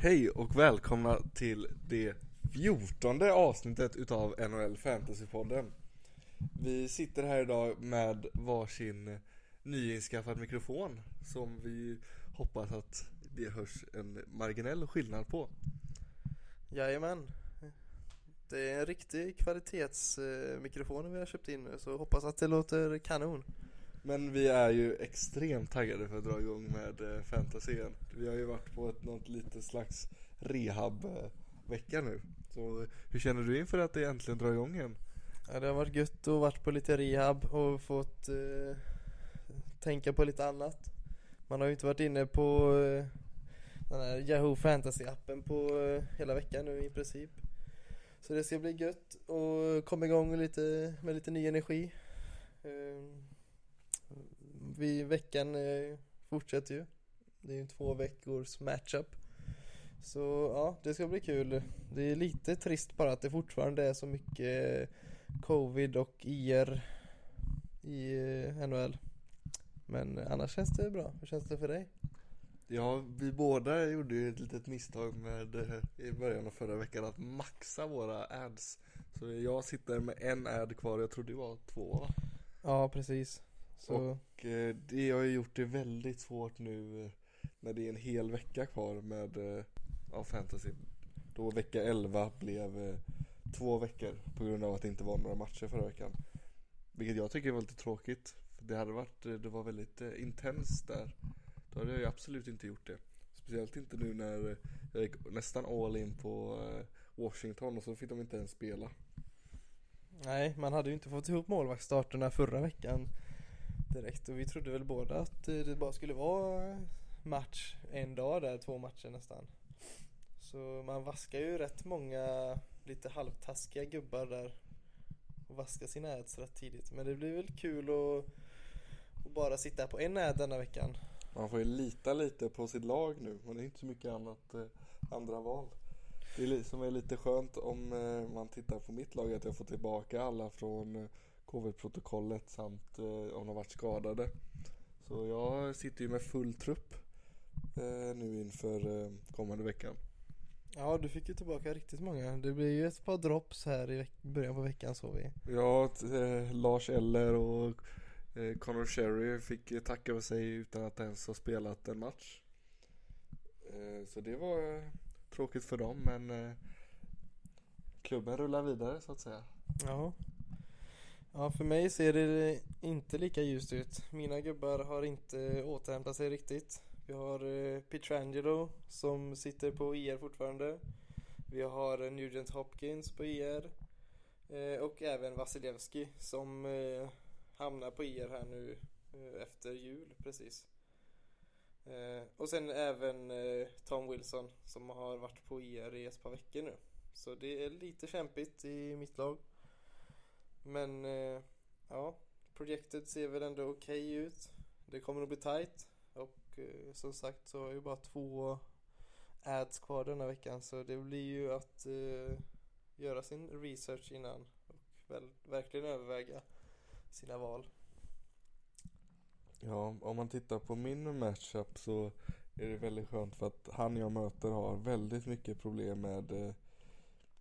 Hej och välkomna till det fjortonde avsnittet utav NHL Fantasypodden. Vi sitter här idag med varsin nyinskaffad mikrofon som vi hoppas att det hörs en marginell skillnad på. Jajamän. Det är en riktig kvalitetsmikrofon vi har köpt in nu så hoppas att det låter kanon. Men vi är ju extremt taggade för att dra igång med eh, fantasy igen Vi har ju varit på ett, något litet slags rehab-vecka nu. Så eh, hur känner du inför att det äntligen drar igång igen? Ja det har varit gött att varit på lite rehab och fått eh, tänka på lite annat. Man har ju inte varit inne på eh, den här Yahoo Fantasy-appen på eh, hela veckan nu i princip. Så det ska bli gött och komma igång lite, med lite ny energi. Eh, vi, Veckan eh, fortsätter ju. Det är ju två veckors matchup. Så ja, det ska bli kul. Det är lite trist bara att det fortfarande är så mycket covid och IR i eh, NHL Men annars känns det bra, hur känns det för dig? Ja, vi båda gjorde ju ett litet misstag med eh, i början av förra veckan att maxa våra ads. Så jag sitter med en ad kvar, jag tror det var två. Va? Ja precis så... Och eh, det har ju gjort det väldigt svårt nu eh, när det är en hel vecka kvar med eh, ja, fantasy. Då vecka 11 blev eh, två veckor på grund av att det inte var några matcher förra veckan. Vilket jag tycker var lite tråkigt för det hade varit, eh, det var väldigt eh, intensst där. Då hade jag ju absolut inte gjort det. Speciellt inte nu när eh, jag gick nästan all in på Washington och så fick de inte ens spela. Nej, man hade ju inte fått ihop målvaktsstarterna förra veckan direkt och vi trodde väl båda att det bara skulle vara match en dag där, två matcher nästan. Så man vaskar ju rätt många lite halvtaskiga gubbar där och vaskar sina ads rätt tidigt. Men det blir väl kul att, att bara sitta på en ad denna veckan. Man får ju lita lite på sitt lag nu, och det är inte så mycket annat eh, andra val Det är som är lite skönt om eh, man tittar på mitt lag att jag får tillbaka alla från eh, covid-protokollet samt eh, om de varit skadade Så jag sitter ju med full trupp eh, nu inför eh, kommande veckan Ja, du fick ju tillbaka riktigt många. Det blir ju ett par drops här i början på veckan såg vi. Ja, Lars Eller och eh, Connor Sherry fick tacka för sig utan att ens ha spelat en match Så det var tråkigt för dem men klubben rullar vidare så att säga Ja. Ja, för mig ser det inte lika ljust ut. Mina gubbar har inte återhämtat sig riktigt. Vi har eh, Pietrangelo som sitter på IR fortfarande. Vi har eh, Nugent Hopkins på IR. Eh, och även Vasilevski som hamnar på IR här nu efter jul precis. Och sen även Tom Wilson som har varit på IR i ett par veckor nu. Så det är lite kämpigt i mitt lag. Men eh, ja, projektet ser väl ändå okej ut. Det kommer att bli tight. Och eh, som sagt så har ju bara två ads kvar denna veckan. Så det blir ju att eh, göra sin research innan. Och väl, verkligen överväga sina val. Ja, om man tittar på min matchup så är det väldigt skönt för att han jag möter har väldigt mycket problem med eh,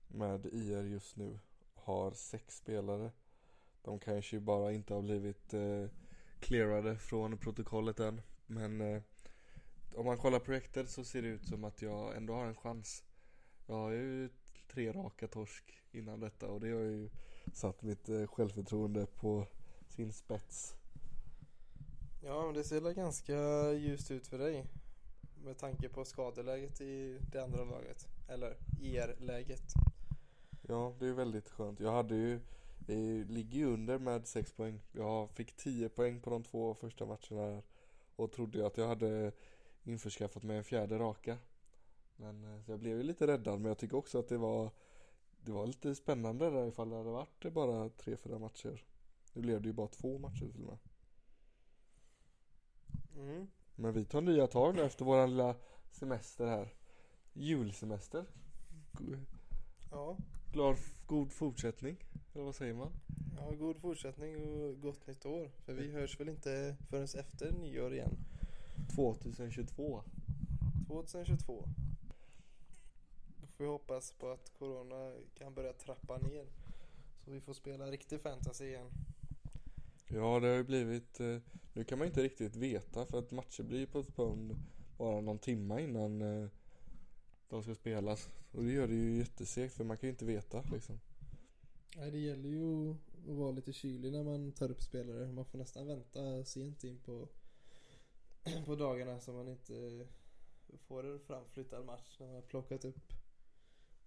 med IR just nu har sex spelare De kanske ju bara inte har blivit eh, clearade från protokollet än Men eh, om man kollar projektet så ser det ut som att jag ändå har en chans Jag har ju tre raka torsk innan detta och det har ju satt mitt eh, självförtroende på sin spets Ja, men det ser väl ganska ljust ut för dig. Med tanke på skadeläget i det andra laget. Eller ER-läget. Ja, det är väldigt skönt. Jag hade ju, jag ligger ju under med 6 poäng. Jag fick 10 poäng på de två första matcherna här. Och trodde ju att jag hade införskaffat mig en fjärde raka. Men eh, så jag blev ju lite räddad, men jag tycker också att det var Det var lite spännande där ifall det hade varit bara tre, fyra matcher. Nu blev det ju bara två matcher till och med. Mm. Men vi tar nya tag nu efter våran lilla semester här. Julsemester. Ja. Glad, god fortsättning. Eller vad säger man? ja, god fortsättning och gott nytt år. För vi hörs väl inte förrän efter nyår igen. 2022. 2022. får vi hoppas på att Corona kan börja trappa ner. Så vi får spela riktig fantasy igen. Ja, det har ju blivit, eh, nu kan man inte riktigt veta för att matcher blir postponed bara någon timma innan eh, de ska spelas. Och det gör det ju jättesegt för man kan ju inte veta liksom. Nej, det gäller ju att vara lite kylig när man tar upp spelare. Man får nästan vänta sent in på, på dagarna så man inte får en framflyttad match när man har plockat upp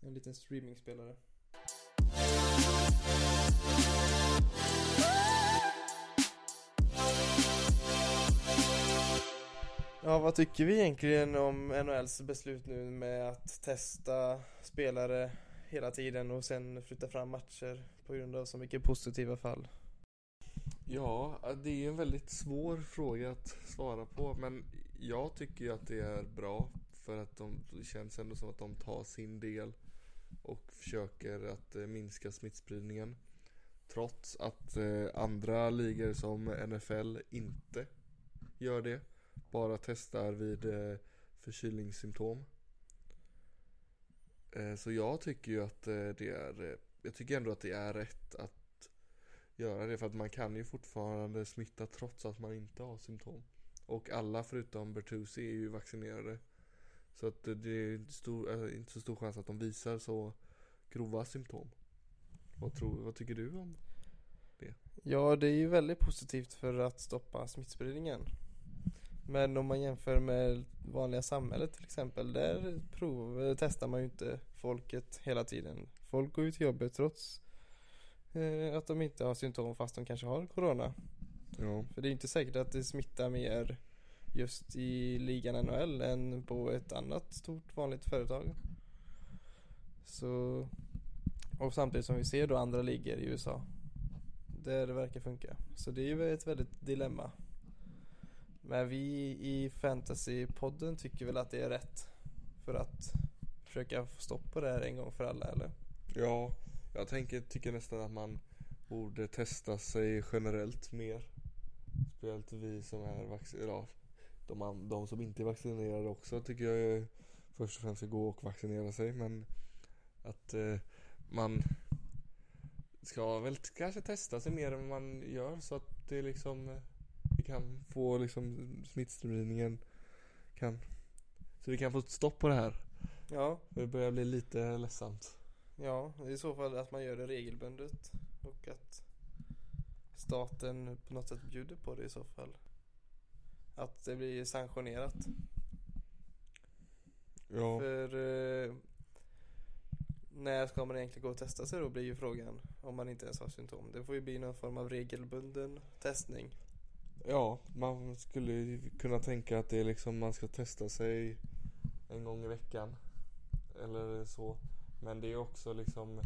en liten streamingspelare. Ja, vad tycker vi egentligen om NHLs beslut nu med att testa spelare hela tiden och sen flytta fram matcher på grund av så mycket positiva fall? Ja, det är ju en väldigt svår fråga att svara på men jag tycker ju att det är bra för att de, det känns ändå som att de tar sin del och försöker att eh, minska smittspridningen. Trots att eh, andra ligor som NFL inte gör det. Bara testar vid eh, förkylningssymptom. Eh, så jag tycker ju att eh, det är, eh, jag tycker ändå att det är rätt att göra det för att man kan ju fortfarande smitta trots att man inte har symptom. Och alla förutom Bertuzzi är ju vaccinerade. Så att det är stor, inte så stor chans att de visar så grova symptom. Vad, tror, vad tycker du om det? Ja, det är ju väldigt positivt för att stoppa smittspridningen. Men om man jämför med vanliga samhället till exempel, där prov, testar man ju inte folket hela tiden. Folk går ju till jobbet trots eh, att de inte har symptom fast de kanske har Corona. Ja. För det är inte säkert att det smittar mer just i ligan NHL än på ett annat stort vanligt företag. Så, och samtidigt som vi ser då andra ligor i USA där det verkar funka. Så det är ju ett väldigt dilemma. Men vi i Fantasypodden tycker väl att det är rätt för att försöka få stopp på det här en gång för alla eller? Ja, jag tänker, tycker nästan att man borde testa sig generellt mer. Speciellt vi som är vaccinerade. De, de som inte är vaccinerade också tycker jag först och främst ska gå och vaccinera sig men att eh, man ska väl kanske testa sig mer än man gör så att det liksom eh, kan få liksom smittspridningen kan så vi kan få stopp på det här. Ja. Det börjar bli lite ledsamt. Ja, i så fall att man gör det regelbundet och att staten på något sätt bjuder på det i så fall. Att det blir sanktionerat. Ja. För eh, när ska man egentligen gå och testa sig då blir ju frågan. Om man inte ens har symptom. Det får ju bli någon form av regelbunden testning. Ja, man skulle ju kunna tänka att det är liksom man ska testa sig en gång i veckan. Eller så. Men det är också liksom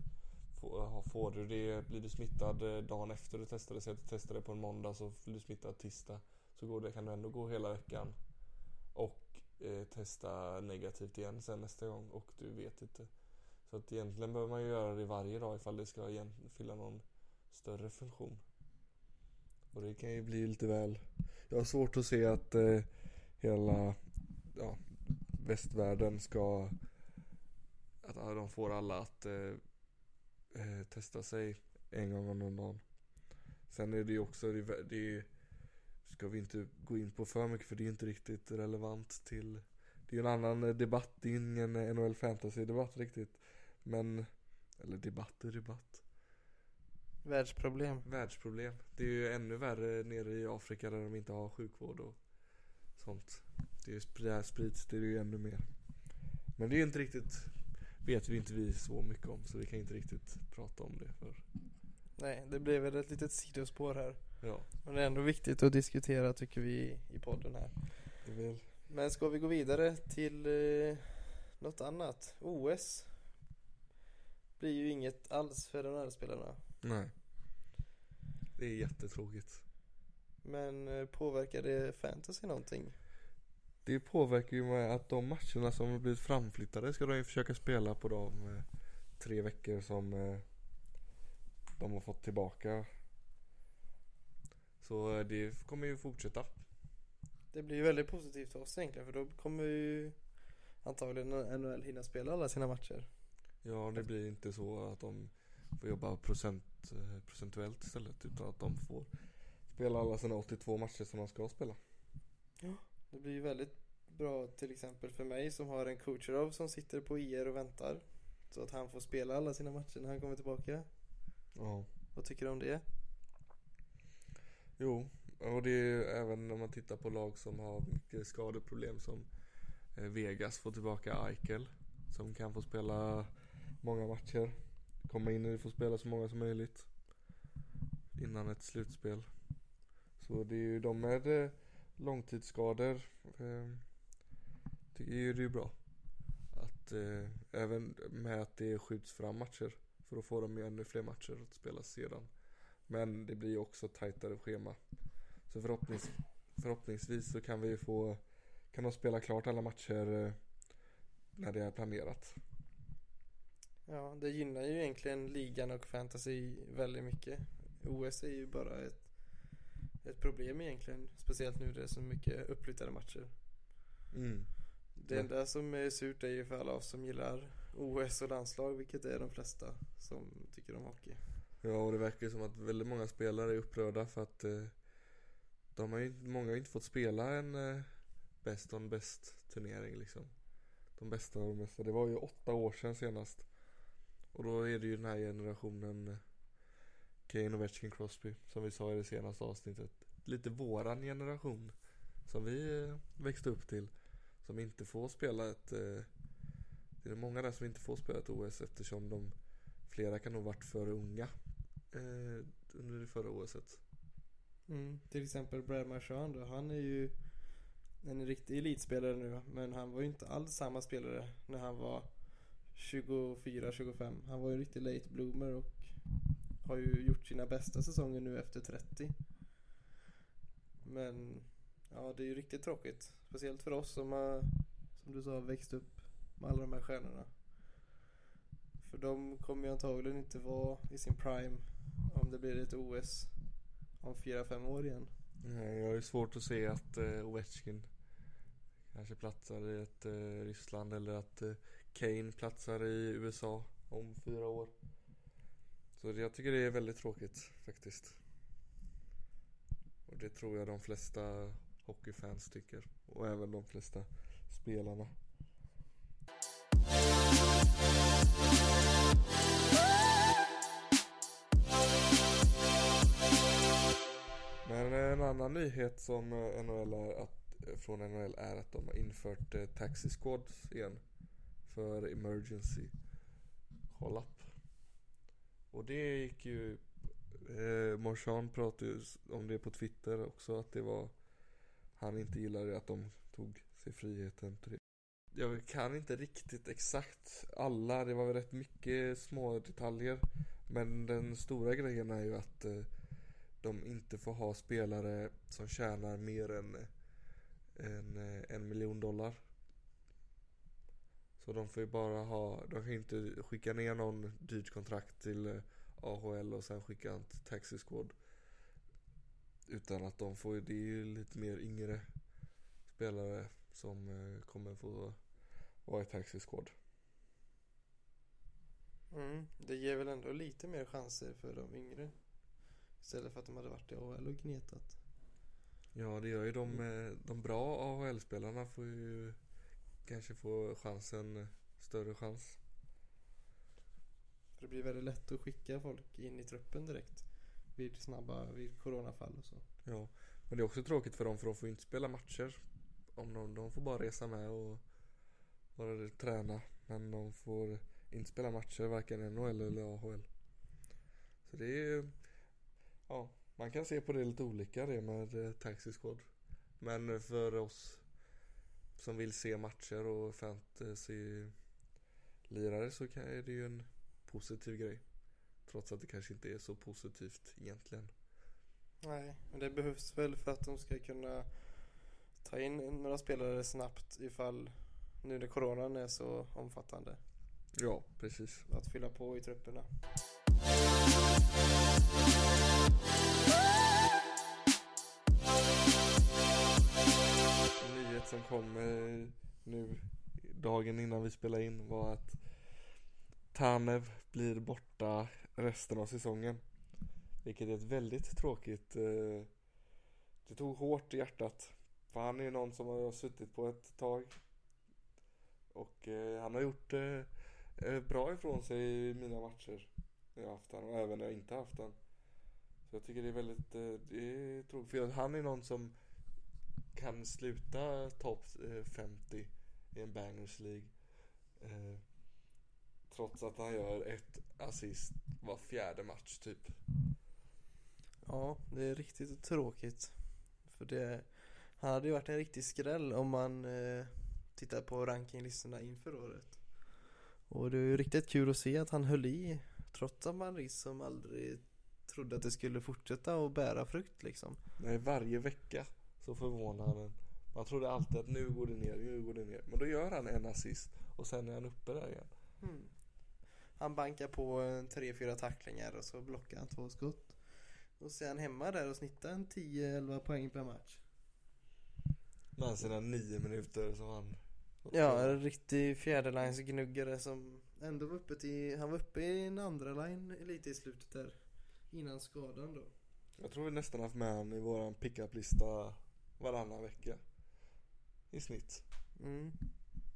Får du det, blir du smittad eh, dagen efter du testade, säg att du testade på en måndag så blir du smittad tisdag. Så går det, kan du ändå gå hela veckan. Och eh, testa negativt igen sen nästa gång och du vet inte. Så att egentligen behöver man ju göra det varje dag ifall det ska fylla någon större funktion. Och det kan ju bli lite väl... Jag har svårt att se att eh, hela ja, västvärlden ska... Att de får alla att eh, eh, testa sig en gång om dagen. Sen är det ju också, det, det ska vi inte gå in på för mycket för det är inte riktigt relevant till Det är ju en annan debatt, det är ingen NHL fantasy debatt riktigt Men, eller debatt är debatt Världsproblem. Världsproblem. Det är ju ännu värre nere i Afrika där de inte har sjukvård och sånt. Det är ju, där sprids det är ju ännu mer. Men det är ju inte riktigt Vet vi inte vi så mycket om så vi kan inte riktigt prata om det för Nej, det blev väl ett litet sidospår här. Ja. Men det är ändå viktigt att diskutera tycker vi i podden här. Det vill. Men ska vi gå vidare till eh, något annat? OS blir ju inget alls för de här spelarna Nej Det är jättetråkigt Men eh, påverkar det fantasy någonting? Det påverkar ju med att de matcherna som har blivit framflyttade ska de ju försöka spela på de eh, tre veckor som eh, de har fått tillbaka. Så det kommer ju fortsätta. Det blir ju väldigt positivt för oss egentligen för då kommer ju antagligen NHL hinna spela alla sina matcher. Ja, det blir inte så att de får jobba procent, eh, procentuellt istället utan att de får spela alla sina 82 matcher som de ska spela. Det blir ju väldigt bra till exempel för mig som har en Kucherov som sitter på IR och väntar. Så att han får spela alla sina matcher när han kommer tillbaka. Ja. Vad tycker du om det? Jo, och det är ju även om man tittar på lag som har mycket skadeproblem som eh, Vegas får tillbaka Eichel som kan få spela många matcher. Komma in och få spela så många som möjligt innan ett slutspel. Så det är ju de med eh, långtidsskador eh, tycker ju det är bra. Att eh, även med att det skjuts fram matcher för då får de ju ännu fler matcher att spela sedan. Men det blir ju också tajtare schema. Så förhoppnings, förhoppningsvis så kan vi få, kan de spela klart alla matcher eh, när det är planerat. Ja, det gynnar ju egentligen ligan och fantasy väldigt mycket. OS är ju bara ett, ett problem egentligen. Speciellt nu när det är så mycket uppflyttade matcher. Mm. Det Ja. enda som är surt är ju för alla oss som gillar OS och landslag, vilket är de flesta som tycker om hockey. Ja och det verkar ju som att väldigt många spelare är upprörda för att eh, de har ju, många har inte fått spela en eh, best on best turnering liksom. De bästa och de bästa. Det var ju åtta år sedan senast. Och då är det ju den här generationen eh, Kane Kane, Ovechkin, Crosby som vi sa i det senaste avsnittet. Lite våran generation som vi eh, växte upp till. Som inte får spela ett eh, Det är många där som inte får spela ett OS eftersom de Flera kan nog varit för unga eh, under det förra OSet. Mm. Till exempel Brad Marchand då, han är ju en riktig elitspelare nu men han var ju inte alls samma spelare när han var 24-25. Han var ju en riktig late bloomer och har ju gjort sina bästa säsonger nu efter 30. Men ja, det är ju riktigt tråkigt. Speciellt för oss som har, som du sa, växt upp med alla de här stjärnorna. För de kommer ju antagligen inte vara i sin prime om det blir ett OS om 4-5 år igen. Jag har ju svårt att se att eh, Ovechkin kanske platsar i ett eh, Ryssland eller att eh, Kane platsar i USA om fyra år. Så jag tycker det är väldigt tråkigt faktiskt. Och det tror jag de flesta hockeyfans tycker. Och även de flesta spelarna. Men en annan nyhet som NHL är att, från NHL är att de har infört eh, Taxi Squads igen. För emergency call-up. Och det gick ju eh, Marchand pratade ju om det på Twitter också att det var Han inte gillade att de tog sig friheten till det. Jag kan inte riktigt exakt alla, det var väl rätt mycket små detaljer. Men den stora grejen är ju att eh, de inte får ha spelare som tjänar mer än eh, en, eh, en miljon dollar. Så de får ju bara ha, de kan inte skicka ner någon dyrt kontrakt till eh, AHL och sen skicka till Taxi Squad. Utan att de får, det är ju lite mer yngre spelare som eh, kommer få vara i Taxi Squad. Mm. Det ger väl ändå lite mer chanser för de yngre. Istället för att de hade varit i AHL och gnetat. Ja det gör ju de, eh, de bra AHL-spelarna får ju kanske få chansen, större chans. Det blir väldigt lätt att skicka folk in i truppen direkt. Vid snabba, vid coronafall och så. Ja, men det är också tråkigt för dem för de får ju inte spela matcher. Om de, de får bara resa med och bara träna. Men de får inte spela matcher varken i NHL eller AHL. Så det är ja, man kan se på det lite olika det med eh, Taxi Squad. Men för oss som vill se matcher och fantasy-lirare så är det ju en positiv grej. Trots att det kanske inte är så positivt egentligen. Nej, men det behövs väl för att de ska kunna ta in några spelare snabbt ifall nu när coronan är så omfattande. Ja, precis. Att fylla på i trupperna. Nyhet som kom nu dagen innan vi spelade in var att Tanev blir borta resten av säsongen. Vilket är ett väldigt tråkigt eh, Det tog hårt i hjärtat. För han är ju någon som har suttit på ett tag. Och eh, han har gjort eh, eh bra ifrån sig i mina matcher. När jag har haft han och även när jag inte haft han. Så jag tycker det är väldigt eh, det är tråkigt. För han är någon som kan sluta topp eh, 50 i en bangers League. Eh, trots att han gör ett assist var fjärde match typ. Ja, det är riktigt tråkigt. För det, han hade ju varit en riktig skräll om man eh, tittar på rankinglistorna inför året. Och det är ju riktigt kul att se att han höll i trots att man liksom aldrig trodde att det skulle fortsätta att bära frukt liksom. Nej, varje vecka så förvånar han en. Man trodde alltid att nu går det ner, nu går det ner. Men då gör han en assist och sen är han uppe där igen. Mm. Han bankar på en tre, fyra tacklingar och så blockar han två skott. Och så är han hemma där och snittar en 10-11 poäng per match. Med sina nio minuter som han Ja, en riktig fjärdeline-gnuggare som ändå var uppe till, han var uppe i en andra line lite i slutet där. Innan skadan då. Jag tror vi nästan haft med han i våran pickup-lista varannan vecka. I snitt. Mm.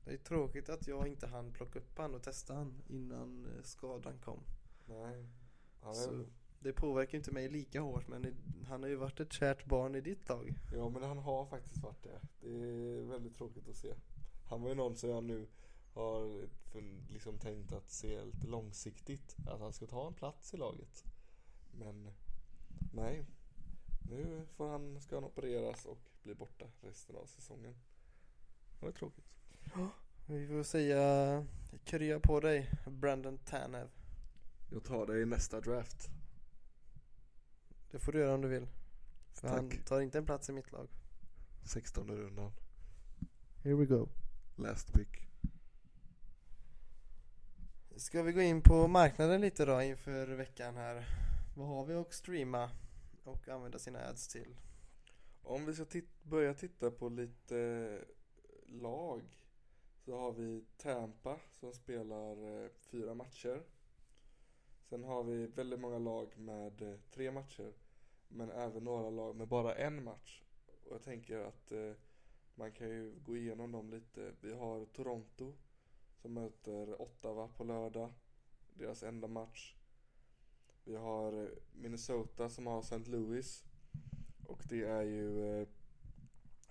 Det är tråkigt att jag inte hann plocka upp han och testa han innan eh, skadan kom. Nej. Är, Så det påverkar inte mig lika hårt men han har ju varit ett kärt barn i ditt lag. Ja men han har faktiskt varit det. Det är väldigt tråkigt att se. Han var ju någon som jag nu har liksom tänkt att se lite långsiktigt. Att han ska ta en plats i laget. Men nej. Nu får han, ska han opereras och bli borta resten av säsongen. Det var tråkigt. Vi får säga krya på dig Brandon Tanev. Jag tar det i nästa draft. Det får du göra om du vill. För han Tack. tar inte en plats i mitt lag. 16 rundan. Here we go. Last pick. Ska vi gå in på marknaden lite då inför veckan här? Vad har vi att streama och använda sina ads till? Om vi ska tit- börja titta på lite eh, lag så har vi Tampa som spelar eh, fyra matcher. Sen har vi väldigt många lag med eh, tre matcher. Men även några lag med bara en match. Och jag tänker att eh, man kan ju gå igenom dem lite. Vi har Toronto som möter Ottawa på lördag. Deras enda match. Vi har eh, Minnesota som har St. Louis. Och det är ju eh,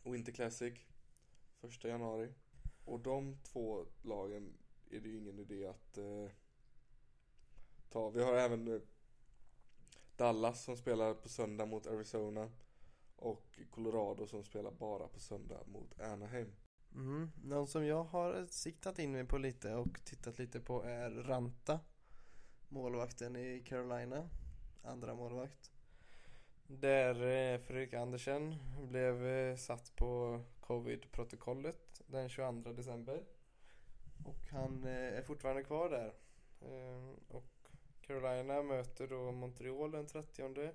Winter Classic. Första januari. Och de två lagen är det ju ingen idé att eh, ta. Vi har även eh, Dallas som spelar på söndag mot Arizona. Och Colorado som spelar bara på söndag mot Anaheim. Mm. Någon som jag har siktat in mig på lite och tittat lite på är Ranta. Målvakten i Carolina. Andra målvakt. Där eh, Fredrik Andersen blev eh, satt på covid-protokollet den 22 december. Och han eh, är fortfarande kvar där. Och Carolina möter då Montreal den 30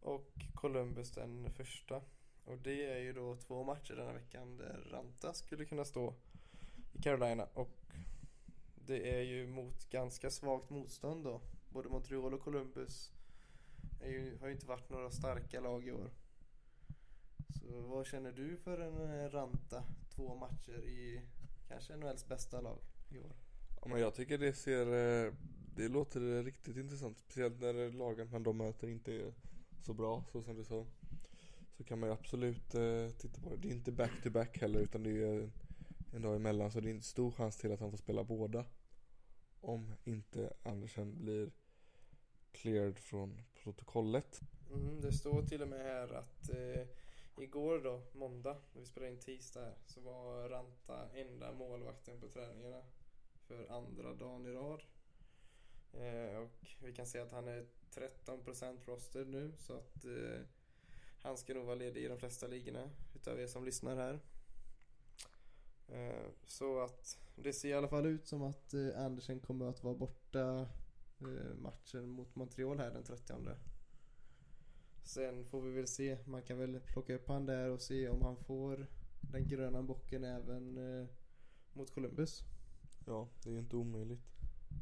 och Columbus den första. Och det är ju då två matcher denna veckan där Ranta skulle kunna stå i Carolina och det är ju mot ganska svagt motstånd då. Både Montreal och Columbus det ju, har ju inte varit några starka lag i år. Så vad känner du för en eh, Ranta? Två matcher i kanske NHLs bästa lag i år. Ja, men jag tycker det ser, eh, det låter riktigt intressant. Speciellt när lagen man de möter inte är så bra, så som du sa. Så kan man ju absolut eh, titta på det. Det är inte back to back heller utan det är en dag emellan. Så det är en stor chans till att han får spela båda. Om inte Andersen blir cleared från protokollet. Mm, det står till och med här att eh, igår då, måndag, när vi spelade in tisdag här, så var Ranta enda målvakten på träningarna för andra dagen i rad. Eh, och vi kan se att han är 13% roster nu så att eh, han ska nog vara ledig i de flesta ligorna utav er som lyssnar här. Eh, så att det ser i alla fall ut som att eh, Andersen kommer att vara borta matchen mot Montreal här den 30. Sen får vi väl se. Man kan väl plocka upp han där och se om han får den gröna bocken även eh, mot Columbus. Ja, det är ju inte omöjligt.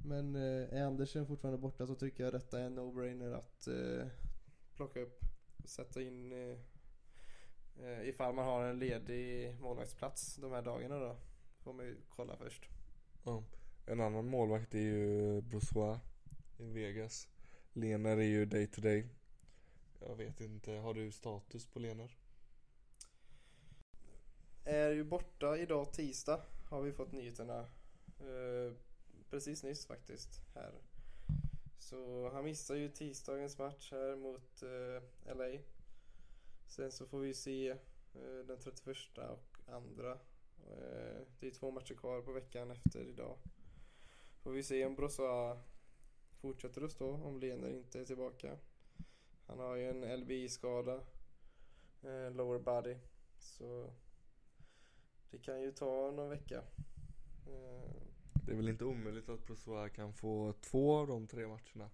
Men eh, är Andersen fortfarande borta så tycker jag detta är en no-brainer att eh, plocka upp och sätta in eh, eh, ifall man har en ledig målvaktsplats de här dagarna då. Får man ju kolla först. Ja. En annan målvakt är ju Brossois i Vegas. Lenar är ju day to day. Jag vet inte, har du status på Lenar? Är ju borta idag tisdag har vi fått nyheterna. Eh, precis nyss faktiskt här. Så han missar ju tisdagens match här mot eh, LA. Sen så får vi se eh, den 31 och andra. Eh, det är två matcher kvar på veckan efter idag. Får vi se om Brosa fortsätter att stå om Lener inte är tillbaka. Han har ju en LBI-skada. Eh, lower body. Så det kan ju ta någon vecka. Eh, Det är väl inte omöjligt att Brossois kan få två av de tre matcherna.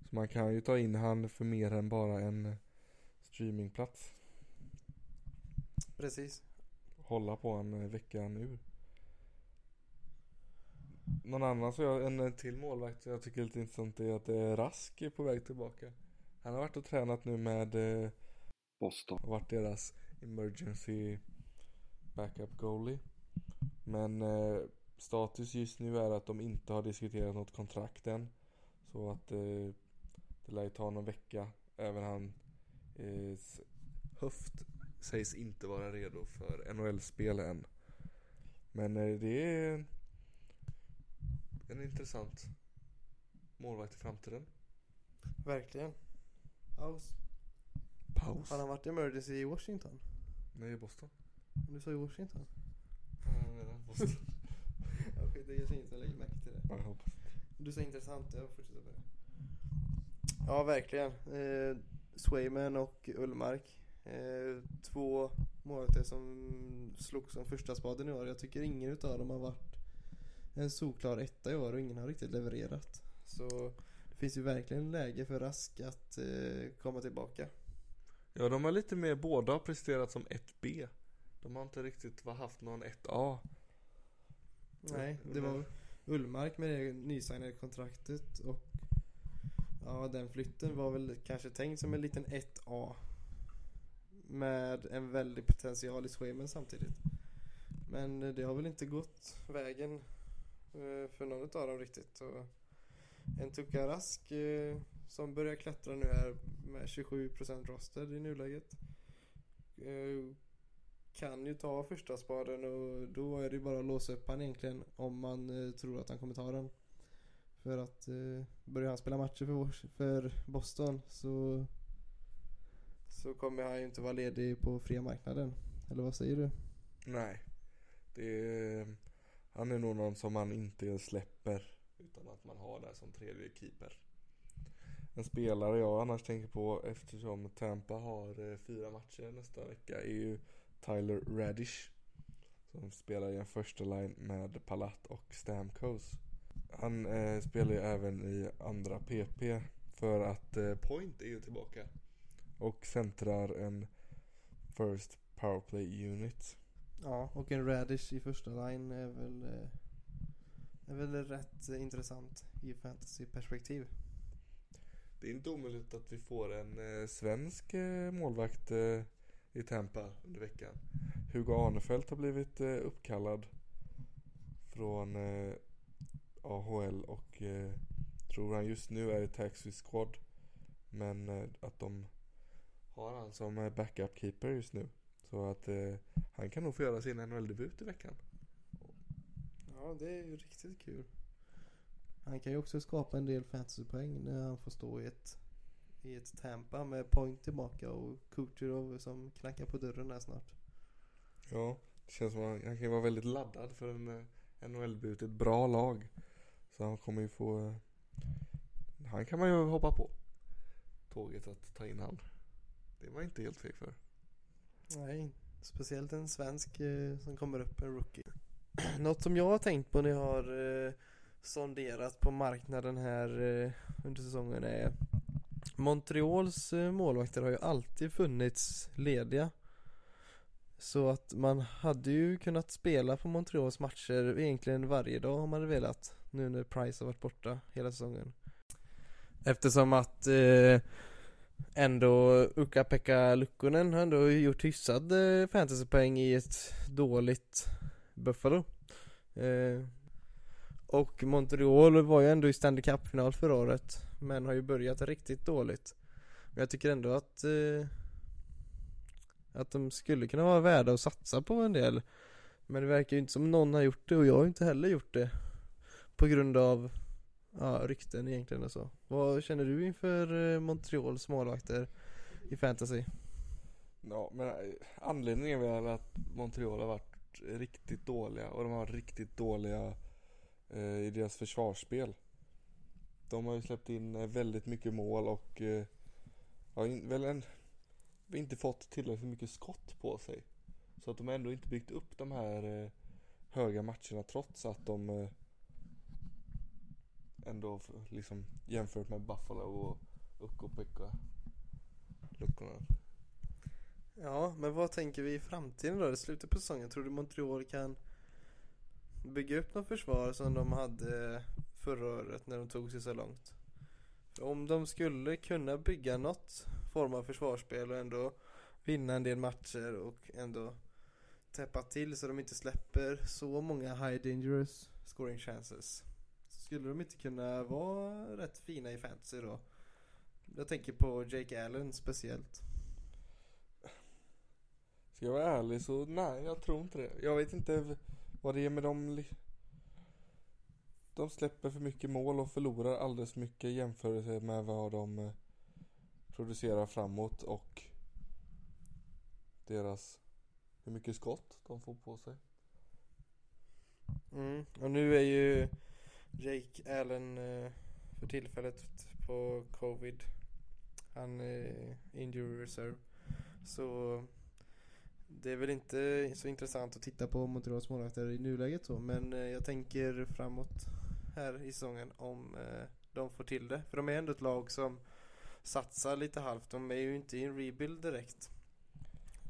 Så man kan ju ta in han för mer än bara en streamingplats. precis. Hålla på en veckan ur. Någon annan så jag, en till målvakt som jag tycker är lite intressant är att eh, Rask är på väg tillbaka. Han har varit och tränat nu med eh, Boston. varit deras emergency backup goalie. Men eh, status just nu är att de inte har diskuterat något kontrakt än. Så att eh, det lär ju ta någon vecka. Även han eh, höft sägs inte vara redo för NHL-spel än. Men eh, det är en intressant målvakt i framtiden. Verkligen. Paus. Paus. Har han varit emergency i Washington? Nej, Boston. Du sa i Washington? Ja, Boston. Ja, skit, det kanske ingen som lägger märke till det. Ja, jag hoppas. Du sa intressant, jag fortsätter på det. Ja, verkligen. Eh, Swayman och Ullmark. Eh, två målvakter som slogs som första spaden i år. Jag tycker ingen utav dem har varit en solklar etta i år och ingen har riktigt levererat. Så det finns ju verkligen läge för Rask att eh, komma tillbaka. Ja, de har lite mer, båda har presterat som 1B. De har inte riktigt haft någon 1A. Nej, det var Ullmark med det nysignade kontraktet och ja, den flytten var väl kanske tänkt som en liten 1A. Med en väldig potential i Swayman samtidigt. Men det har väl inte gått vägen Eh, för någon av dem riktigt. Och en Tuka Rask eh, som börjar klättra nu här med 27% roster i nuläget. Eh, kan ju ta första spaden och då är det ju bara att låsa upp han egentligen om man tror att han kommer ta den. För att eh, börjar han spela matcher för, för Boston så så kommer han ju inte vara ledig på fria marknaden. Eller vad säger du? Nej. Det är, han är nog någon som man inte släpper. Utan att man har där som tredje keeper. En spelare jag annars tänker på eftersom Tampa har eh, fyra matcher nästa vecka är ju Tyler Radish. Som spelar i en första line med Palat och Stamkos. Han eh, spelar ju även i andra PP för att eh, Point är ju tillbaka. Och centrar en First Powerplay Unit. Ja, och en Radish i första line är väl eh, är väl rätt intressant i fantasyperspektiv. Det är inte omöjligt att vi får en eh, svensk eh, målvakt i Tampa under veckan. Hugo Arnefelt har blivit uppkallad från AHL och tror han just nu är i Taxi Squad. Men att de har han som backup keeper just nu. Så att eh, han kan nog få göra sin NHL-debut i veckan. Ja, det är ju riktigt kul. Han kan ju också skapa en del fantasypoäng när han får stå i ett, i ett Tampa med point tillbaka och Kucherov som knackar på dörren här snart. Ja, det känns som att han, han kan ju vara väldigt laddad för en eh, NHL-debut. Ett bra lag. Så han kommer ju få... Eh, han kan man ju hoppa på. Tåget att ta in han. Det var inte helt feg för. Nej, speciellt en svensk eh, som kommer upp, en rookie. Något som jag har tänkt på när jag har eh, sonderat på marknaden här eh, under säsongen är Montreals eh, målvakter har ju alltid funnits lediga. Så att man hade ju kunnat spela på Montreals matcher egentligen varje dag om man hade velat. nu när Price har varit borta hela säsongen. Eftersom att eh, ändå Ukka-Pekka Lukkonen har ändå gjort hyfsad eh, fantasypoäng i ett dåligt Buffalo. Eh, och Montreal var ju ändå i Stanley Cup-final förra året men har ju börjat riktigt dåligt. Men jag tycker ändå att eh, att de skulle kunna vara värda att satsa på en del. Men det verkar ju inte som någon har gjort det och jag har inte heller gjort det. På grund av ja, rykten egentligen och så. Vad känner du inför eh, Montreals målvakter i fantasy? Ja, men eh, anledningen är väl att Montreal har varit riktigt dåliga och de har varit riktigt dåliga eh, i deras försvarsspel. De har ju släppt in eh, väldigt mycket mål och eh, har in, väl en, inte fått tillräckligt mycket skott på sig. Så att de har ändå inte byggt upp de här eh, höga matcherna trots att de eh, ändå liksom jämfört med Buffalo och Ukko-Pekka luckorna. Ja, men vad tänker vi i framtiden då? I slutet på säsongen, tror du Montreal kan bygga upp något försvar som de hade förra året när de tog sig så långt? För om de skulle kunna bygga något form av försvarsspel och ändå vinna en del matcher och ändå täppa till så de inte släpper så många high dangerous scoring chances. Skulle de inte kunna vara rätt fina i fantasy då? Jag tänker på Jake Allen speciellt. Ska jag vara ärlig så nej, jag tror inte det. Jag vet inte vad det är med dem. De släpper för mycket mål och förlorar alldeles mycket jämfört med vad de eh, producerar framåt och deras hur mycket skott de får på sig. Mm, och nu är ju Jake Allen eh, för tillfället på covid. Han är injury reserve. Så det är väl inte så intressant att titta på Montreals målvakter i nuläget så men eh, jag tänker framåt här i säsongen om de får till det. För de är ändå ett lag som satsar lite halvt. De är ju inte i en rebuild direkt.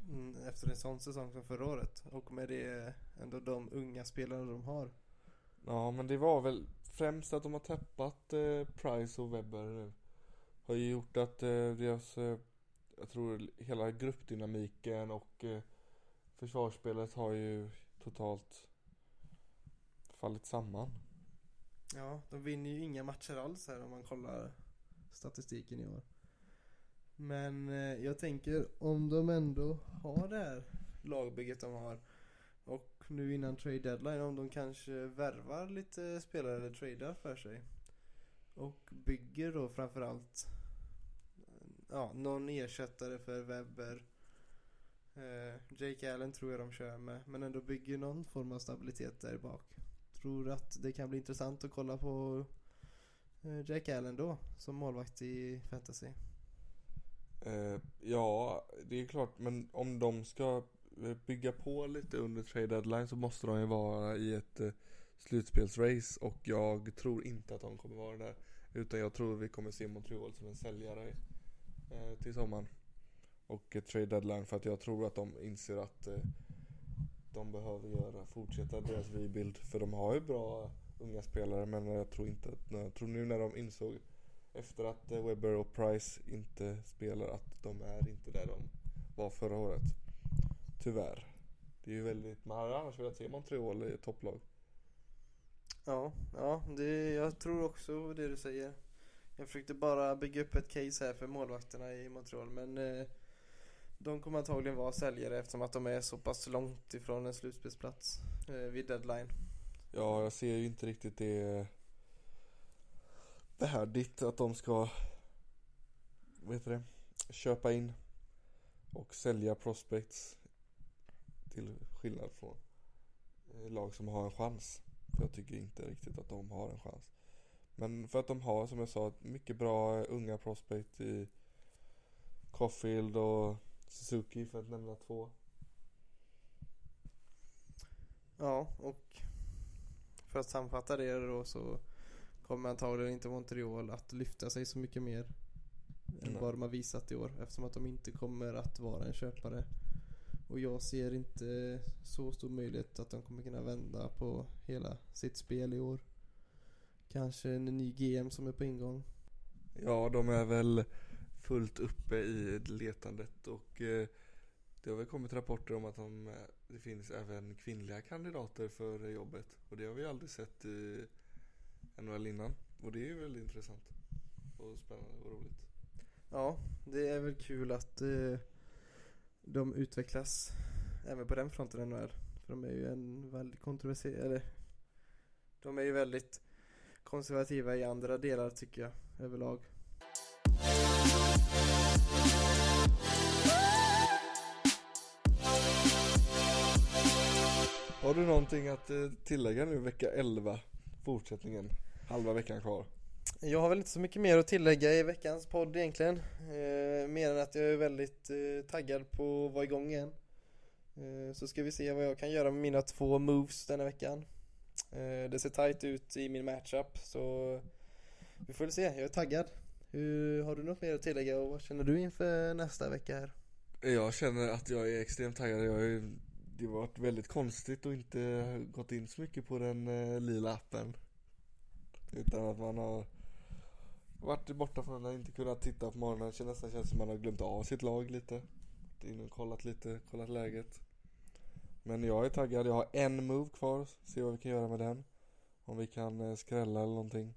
Mm, efter en sån säsong som förra året. Och med det ändå de unga spelarna de har. Ja men det var väl främst att de har tappat eh, Price och Webber nu. Har ju gjort att eh, deras, eh, jag tror hela gruppdynamiken och eh, försvarsspelet har ju totalt fallit samman. Ja, de vinner ju inga matcher alls här om man kollar statistiken i år. Men eh, jag tänker om de ändå har det här lagbygget de har nu innan trade deadline om de kanske värvar lite spelare eller tradar för sig. Och bygger då framförallt ja, någon ersättare för Webber. Eh, Jake Allen tror jag de kör med men ändå bygger någon form av stabilitet där bak. Tror att det kan bli intressant att kolla på eh, Jake Allen då som målvakt i fantasy. Eh, ja, det är klart, men om de ska Eh, bygga på lite under trade deadline så måste de ju vara i ett eh, slutspelsrace och jag tror inte att de kommer vara där. Utan jag tror vi kommer se Montreal som en säljare eh, till sommaren. Och trade deadline för att jag tror att de inser att de behöver göra, fortsätta deras rebuild. För de har ju bra unga spelare men jag tror inte att, jag tror nu när de insåg efter att Webber och Price inte spelar att de är inte där de var förra året. Tyvärr. Det är ju väldigt, man hade annars velat se Montreal i topplag. Ja, ja det, jag tror också det du säger. Jag försökte bara bygga upp ett case här för målvakterna i Montreal men eh, de kommer antagligen vara säljare eftersom att de är så pass långt ifrån en slutspelsplats eh, vid deadline. Ja, jag ser ju inte riktigt det värdigt att de ska vad heter det, köpa in och sälja prospects till skillnad från eh, lag som har en chans. För jag tycker inte riktigt att de har en chans. Men för att de har, som jag sa, mycket bra unga prospect i Caulfield och Suzuki för att nämna två. Ja, och för att sammanfatta det då så kommer antagligen inte Montreal att lyfta sig så mycket mer än vad de har visat i år eftersom att de inte kommer att vara en köpare. Och jag ser inte så stor möjlighet att de kommer kunna vända på hela sitt spel i år. Kanske en ny GM som är på ingång. Ja, de är väl fullt uppe i letandet och eh, det har väl kommit rapporter om att de, eh, det finns även kvinnliga kandidater för jobbet och det har vi aldrig sett i NHL innan och det är ju väldigt intressant och spännande och roligt. Ja, det är väl kul att eh, de utvecklas även på den fronten i NHL. För de är ju en väldigt kontroversiell, eller de är ju väldigt konservativa i andra delar tycker jag överlag. Har du någonting att eh, tillägga nu vecka 11? Fortsättningen, halva veckan kvar. Jag har väl inte så mycket mer att tillägga i veckans podd egentligen. Eh, mer än att jag är väldigt eh, taggad på att vara igång igen. Eh, så ska vi se vad jag kan göra med mina två moves denna veckan. Eh, det ser tight ut i min matchup så vi får väl se. Jag är taggad. Hur, har du något mer att tillägga och vad känner du inför nästa vecka här? Jag känner att jag är extremt taggad. Jag är, det har varit väldigt konstigt att inte gått in så mycket på den eh, lila appen. Utan att man har varit borta från den, inte kunnat titta på morgonen. Det nästan känns som man har glömt av sitt lag lite. In och kollat lite, kollat läget. Men jag är taggad. Jag har en move kvar. Se vad vi kan göra med den. Om vi kan eh, skrälla eller någonting.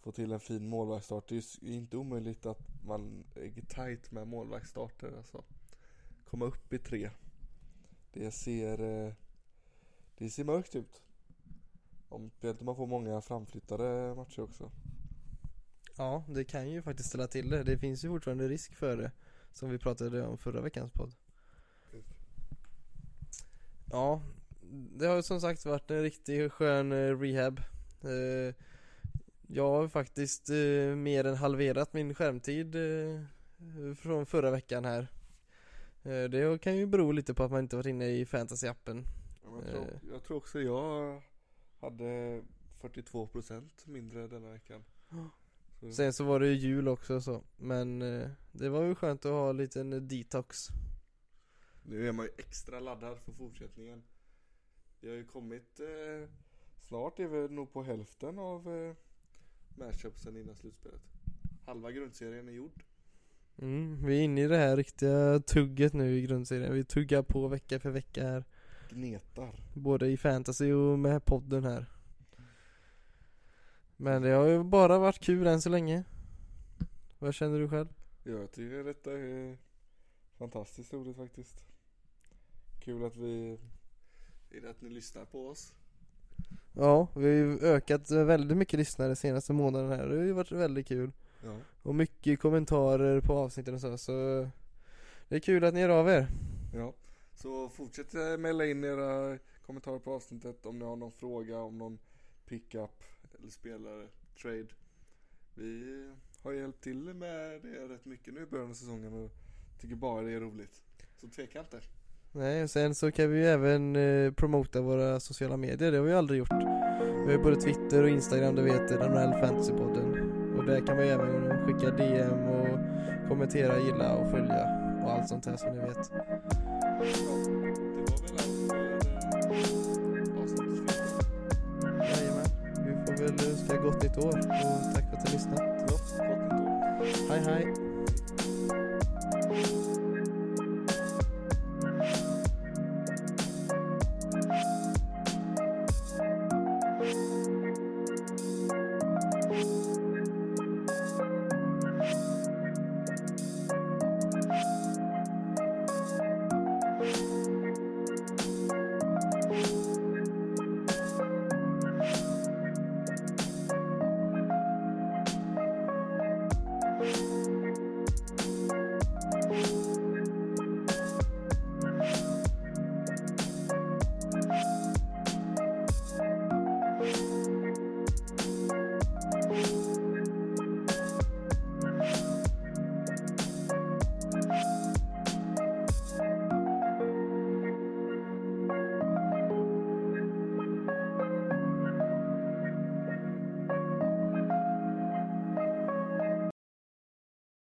Få till en fin målvaktsstart. Det är ju inte omöjligt att man är tight med målvaktsstarter alltså. Komma upp i tre. Det ser, eh, det ser mörkt ut. Om, speciellt om man får många framflyttade matcher också. Ja, det kan ju faktiskt ställa till det. Det finns ju fortfarande risk för det. Som vi pratade om förra veckans podd. Ja, det har ju som sagt varit en riktigt skön eh, rehab. Eh, Jag har faktiskt eh, mer än halverat min skärmtid från förra veckan här. Det kan ju bero lite på att man inte varit inne i fantasy-appen. Jag tror, jag tror också jag hade 42% mindre denna veckan. Så, Sen så var det ju jul också så. Men eh, det var ju skönt att ha en liten detox. nu är man ju extra laddad för fortsättningen. Vi har ju kommit, eh, snart är vi nog på hälften av eh, matchupsen innan slutspelet. Halva grundserien är gjord. Mm, vi är inne i det här riktiga tugget nu i grundserien. Vi tuggar på vecka för vecka här. Gnetar. Både i fantasy och med podden här. Men det har ju bara varit kul än så länge. Vad känner du själv? Ja, jag tycker detta är fantastiskt roligt faktiskt. Kul att vi, att ni lyssnar på oss. Ja, vi har ju ökat väldigt mycket lyssnare senaste månaden här. Det har ju varit väldigt kul. Ja. Och mycket kommentarer på avsnitten och så. Så det är kul att ni hör av er. Ja, så fortsätt eh, mejla in era kommentarer på avsnittet om ni har någon fråga om någon pickup eller spelare, trade. Vi har hjälpt till med det rätt mycket nu i början av säsongen och tycker bara det är roligt. Så tveka inte. Nej, och sen så kan vi ju även eh, promota våra sociala medier. Det har vi ju aldrig gjort. Vi har ju både Twitter och Instagram, det vet här Fantasypodden. Och där kan man ju även skicka DM och kommentera, gilla och följa och allt sånt här som ni vet. Ja, det var väl allt Vi får väl önska gott nytt år och tack för att du lyssnade. Gott, gott nytt år. Hej hej!